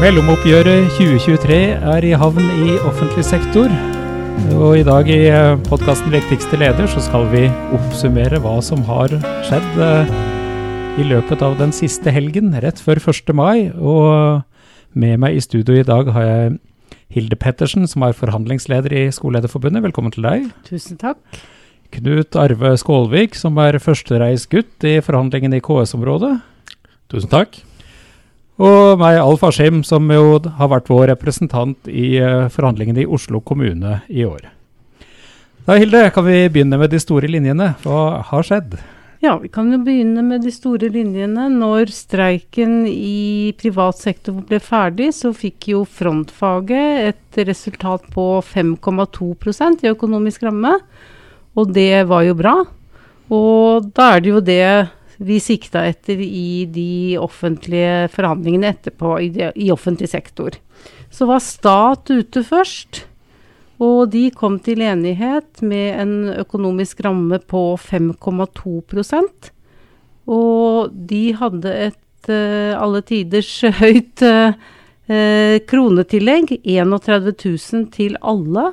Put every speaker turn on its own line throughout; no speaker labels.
Mellomoppgjøret 2023 er i havn i offentlig sektor. Og i dag i podkasten 'Viktigste leder' så skal vi oppsummere hva som har skjedd eh, i løpet av den siste helgen, rett før 1. mai. Og med meg i studio i dag har jeg Hilde Pettersen, som er forhandlingsleder i Skolelederforbundet. Velkommen til deg.
Tusen takk.
Knut Arve Skålvik, som er førstereisgutt i forhandlingene i KS-området.
Tusen takk.
Og meg, Alf Askim, som jo har vært vår representant i uh, forhandlingene i Oslo kommune i år. Da, Hilde, kan vi begynne med de store linjene. Hva har skjedd?
Ja, vi kan jo begynne med de store linjene. Når streiken i privat sektor ble ferdig, så fikk jo frontfaget et resultat på 5,2% i økonomisk ramme. Og det var jo bra. Og da er det jo det vi sikta etter i de offentlige forhandlingene etterpå i, de, i offentlig sektor. Så var stat ute først. Og de kom til enighet med en økonomisk ramme på 5,2% Og de hadde et uh, alle tiders høyt uh, kronetillegg. 31 000 til alle.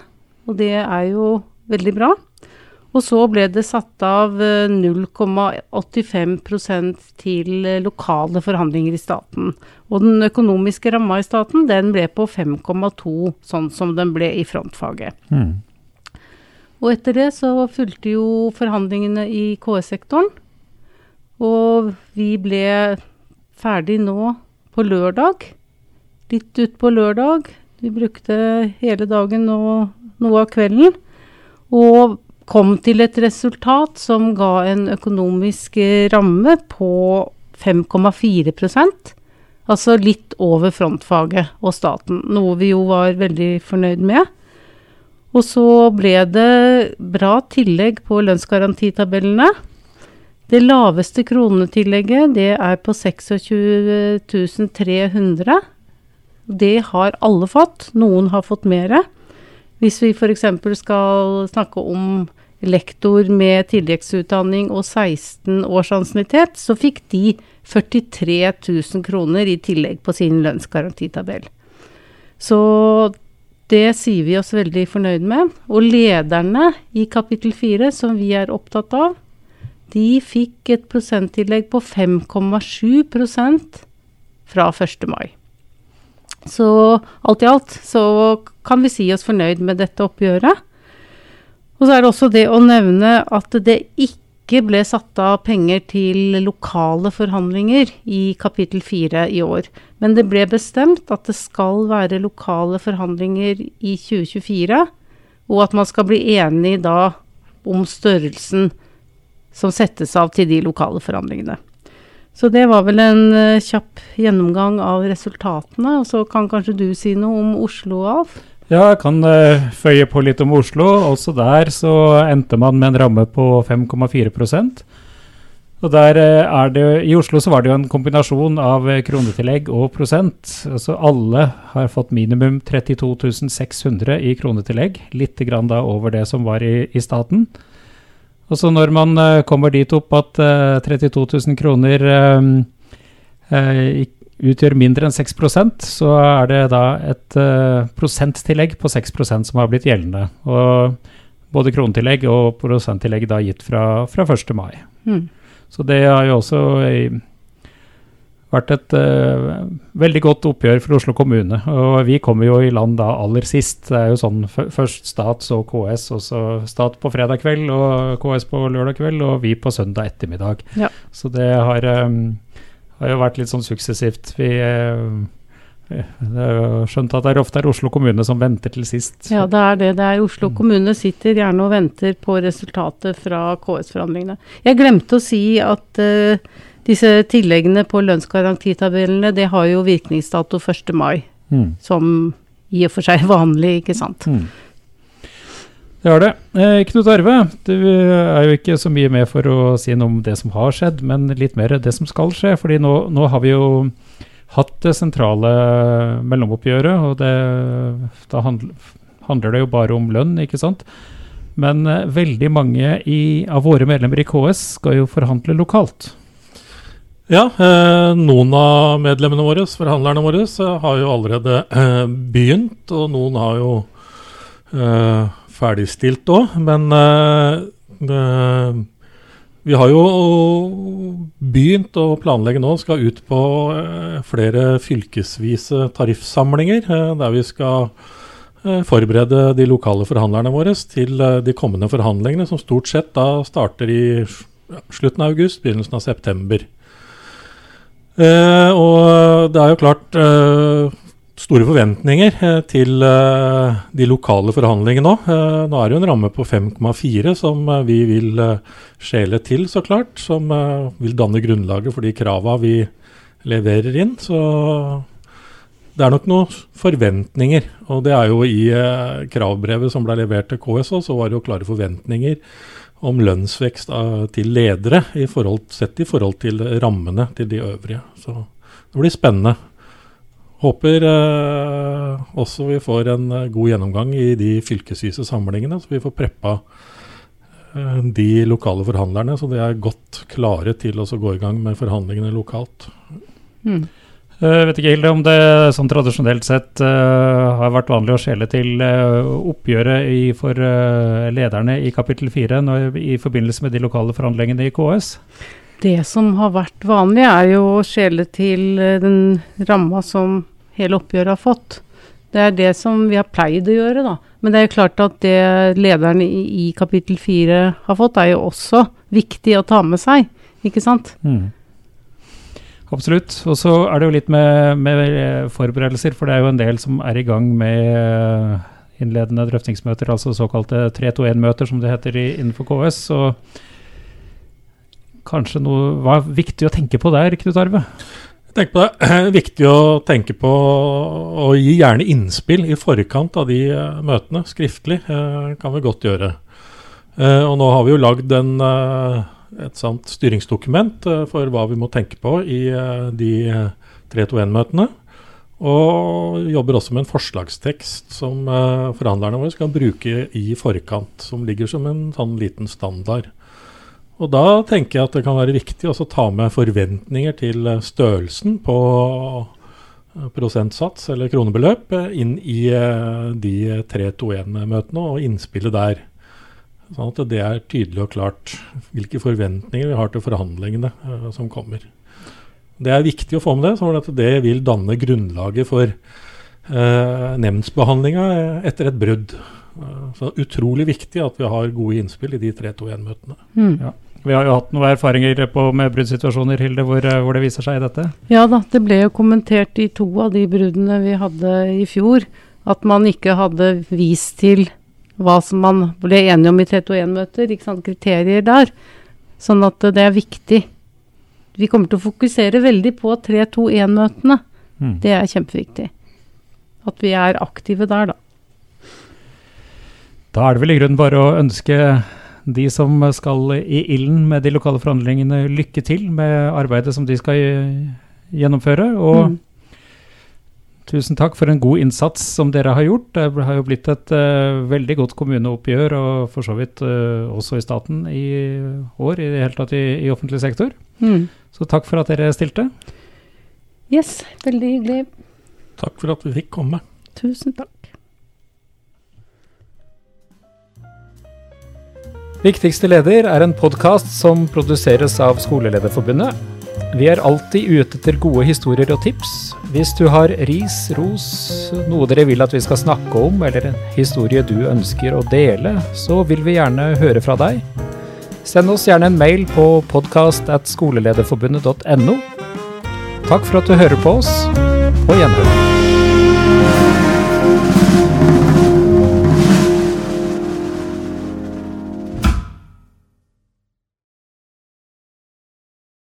Og det er jo veldig bra. Og så ble det satt av 0,85 eh, til eh, lokale forhandlinger i staten. Og den økonomiske ramma i staten den ble på 5,2, sånn som den ble i frontfaget. Mm. Og etter det så fulgte jo forhandlingene i KS-sektoren. Og vi ble ferdig nå på lørdag. Litt utpå lørdag. Vi brukte hele dagen og noe av kvelden. Og kom til et resultat som ga en økonomisk ramme på 5,4% Altså litt over frontfaget og staten, noe vi jo var veldig fornøyd med. Og så ble det bra tillegg på lønnsgarantitabellene. Det laveste kronetillegget det er på 26 300. Det har alle fått. Noen har fått mer. Hvis vi f.eks. skal snakke om lektor med tilleggsutdanning og 16 års ansiennitet, så fikk de 43 000 kroner i tillegg på sin lønnsgarantitabell. Så det sier vi oss veldig fornøyd med. Og lederne i kapittel 4, som vi er opptatt av, de fikk et prosenttillegg på 5,7% fra 1. mai. Så alt i alt så kan vi si oss fornøyd med dette oppgjøret. Og så er det også det å nevne at det ikke ble satt av penger til lokale forhandlinger i kapittel fire i år. Men det ble bestemt at det skal være lokale forhandlinger i 2024, og at man skal bli enig da om størrelsen som settes av til de lokale forhandlingene. Så det var vel en uh, kjapp gjennomgang av resultatene. Og så kan kanskje du si noe om Oslo, Alf?
Ja, jeg kan uh, føye på litt om Oslo. Også der så endte man med en ramme på 5,4 og der uh, er det, I Oslo så var det jo en kombinasjon av uh, kronetillegg og prosent. Altså Alle har fått minimum 32 600 i kronetillegg. Litt grann da over det som var i, i staten. Og så når man kommer dit opp at 32 000 kroner ikke utgjør mindre enn 6% så er det da et uh, prosenttillegg på 6% som har blitt gjeldende. Og både kronetillegg og prosenttillegg da gitt fra, fra 1. mai. Mm. Så det har jo også i, vært et uh, veldig godt oppgjør for Oslo kommune. Og vi kommer jo i land da aller sist. Det er jo sånn først stat, så KS, og så stat på fredag kveld og KS på lørdag kveld, og vi på søndag ettermiddag. Ja. Så det har um, har jo vært litt sånn suksessivt. Vi eh, har skjønt at det er ofte er Oslo kommune som venter til sist.
Ja, det er det. Det er Oslo mm. kommune sitter gjerne og venter på resultatet fra KS-forhandlingene. Jeg glemte å si at uh, disse tilleggene på lønnsgarantitabellene, det har jo virkningsdato 1. mai. Mm. Som i og for seg er vanlig, ikke sant. Mm.
Det har det. Eh, Knut Arve, du er jo ikke så mye med for å si noe om det som har skjedd, men litt mer det som skal skje. fordi nå, nå har vi jo hatt det sentrale mellomoppgjøret, og det, da handler, handler det jo bare om lønn, ikke sant. Men eh, veldig mange i, av våre medlemmer i KS skal jo forhandle lokalt.
Ja, eh, noen av medlemmene våre, forhandlerne våre, har jo allerede eh, begynt, og noen har jo eh, ferdigstilt òg. Men det, vi har jo begynt å planlegge nå, skal ut på eh, flere fylkesvise tariffsamlinger, eh, der vi skal forberede de lokale forhandlerne våre til de kommende forhandlingene, som stort sett da starter i slutten av august, begynnelsen av september. Og det er jo klart store forventninger uh, til de lokale forhandlingene nå. nå er det jo en ramme på 5,4 som vi vil skjele til, så klart. Som vil danne grunnlaget for de krava vi leverer inn. Så det er nok noen forventninger. Og det er jo i kravbrevet som ble levert til KS, så var det jo klare forventninger om lønnsvekst til ledere i forhold, sett i forhold til rammene til de øvrige. Så det blir spennende. Håper eh, også vi får en eh, god gjennomgang i de fylkesvise samlingene, så vi får preppa eh, de lokale forhandlerne, så de er godt klare til å gå i gang med forhandlingene lokalt.
Mm. Jeg vet ikke Hilde, om det sånn tradisjonelt sett uh, har vært vanlig å skjele til uh, oppgjøret i, for uh, lederne i kapittel 4 i forbindelse med de lokale forhandlingene i KS?
Det som har vært vanlig, er jo å skjele til den ramma som hele oppgjøret har fått. Det er det som vi har pleid å gjøre, da. Men det er jo klart at det lederne i, kapittel 4 har fått, er jo også viktig å ta med seg, ikke sant? Mm.
Absolutt. Og så er det jo litt med, med, forberedelser, for det er jo en del som er i gang med eh, innledende drøftingsmøter, altså såkalte 3-2-1-møter, som det heter i, innenfor KS. Så kanskje noe Hva er viktig å tenke på der, Knut Arve?
Tenk på det. Viktig å tenke på å gi gjerne innspill i forkant av de uh, møtene, skriftlig. Uh, kan vi godt gjøre. Uh, og nå har vi jo lagd et sånt styringsdokument for hva vi må tenke på i de 321-møtene. Og jobber også med en forslagstekst som forhandlerne våre skal bruke i forkant. Som ligger som en sånn liten standard. Og da tenker jeg at det kan være viktig å ta med forventninger til størrelsen på prosentsats eller kronebeløp inn i de 321-møtene og innspillet der. Sånn at det er tydelig og klart hvilke forventninger vi har til forhandlingene uh, som kommer. Det er viktig å få med det, sånn at det vil danne grunnlaget for uh, nemndsbehandlinga etter et brudd. Uh, så utrolig viktig at vi har gode innspill i de 3-2-1-møtene. Mm.
Ja. Vi har jo hatt noen erfaringer på, med bruddsituasjoner, Hilde, hvor, hvor, det viser seg i dette?
Ja da, det ble jo kommentert i to av de bruddene vi hadde i fjor. At man ikke hadde vist til hva som man ble enige om i 321-møter, kriterier der. Sånn at det er viktig. Vi kommer til å fokusere veldig på 321-møtene. Mm. Det er kjempeviktig. At vi er aktive der, da.
Da er det vel i grunnen bare å ønske de som skal i ilden med de lokale forhandlingene, lykke til med arbeidet som de skal gjennomføre. Og mm. Tusen takk for en god innsats som dere har gjort. Det har jo blitt et uh, veldig godt kommuneoppgjør, og for så vidt uh, også i staten i år, i det hele tatt i, i offentlig sektor. Mm. Så takk for at dere stilte.
Yes, veldig hyggelig.
Takk for at vi fikk komme.
Tusen takk.
Viktigste leder er en podkast som produseres av Skolelederforbundet. Vi er alltid ute etter gode historier og tips. Hvis du har ris, ros, noe dere vil at vi skal snakke om, eller en historie du ønsker å dele, så vil vi gjerne høre fra deg. Send oss gjerne en mail på podkast.skolelederforbundet.no. Takk for at du hører på oss. På gjenhør.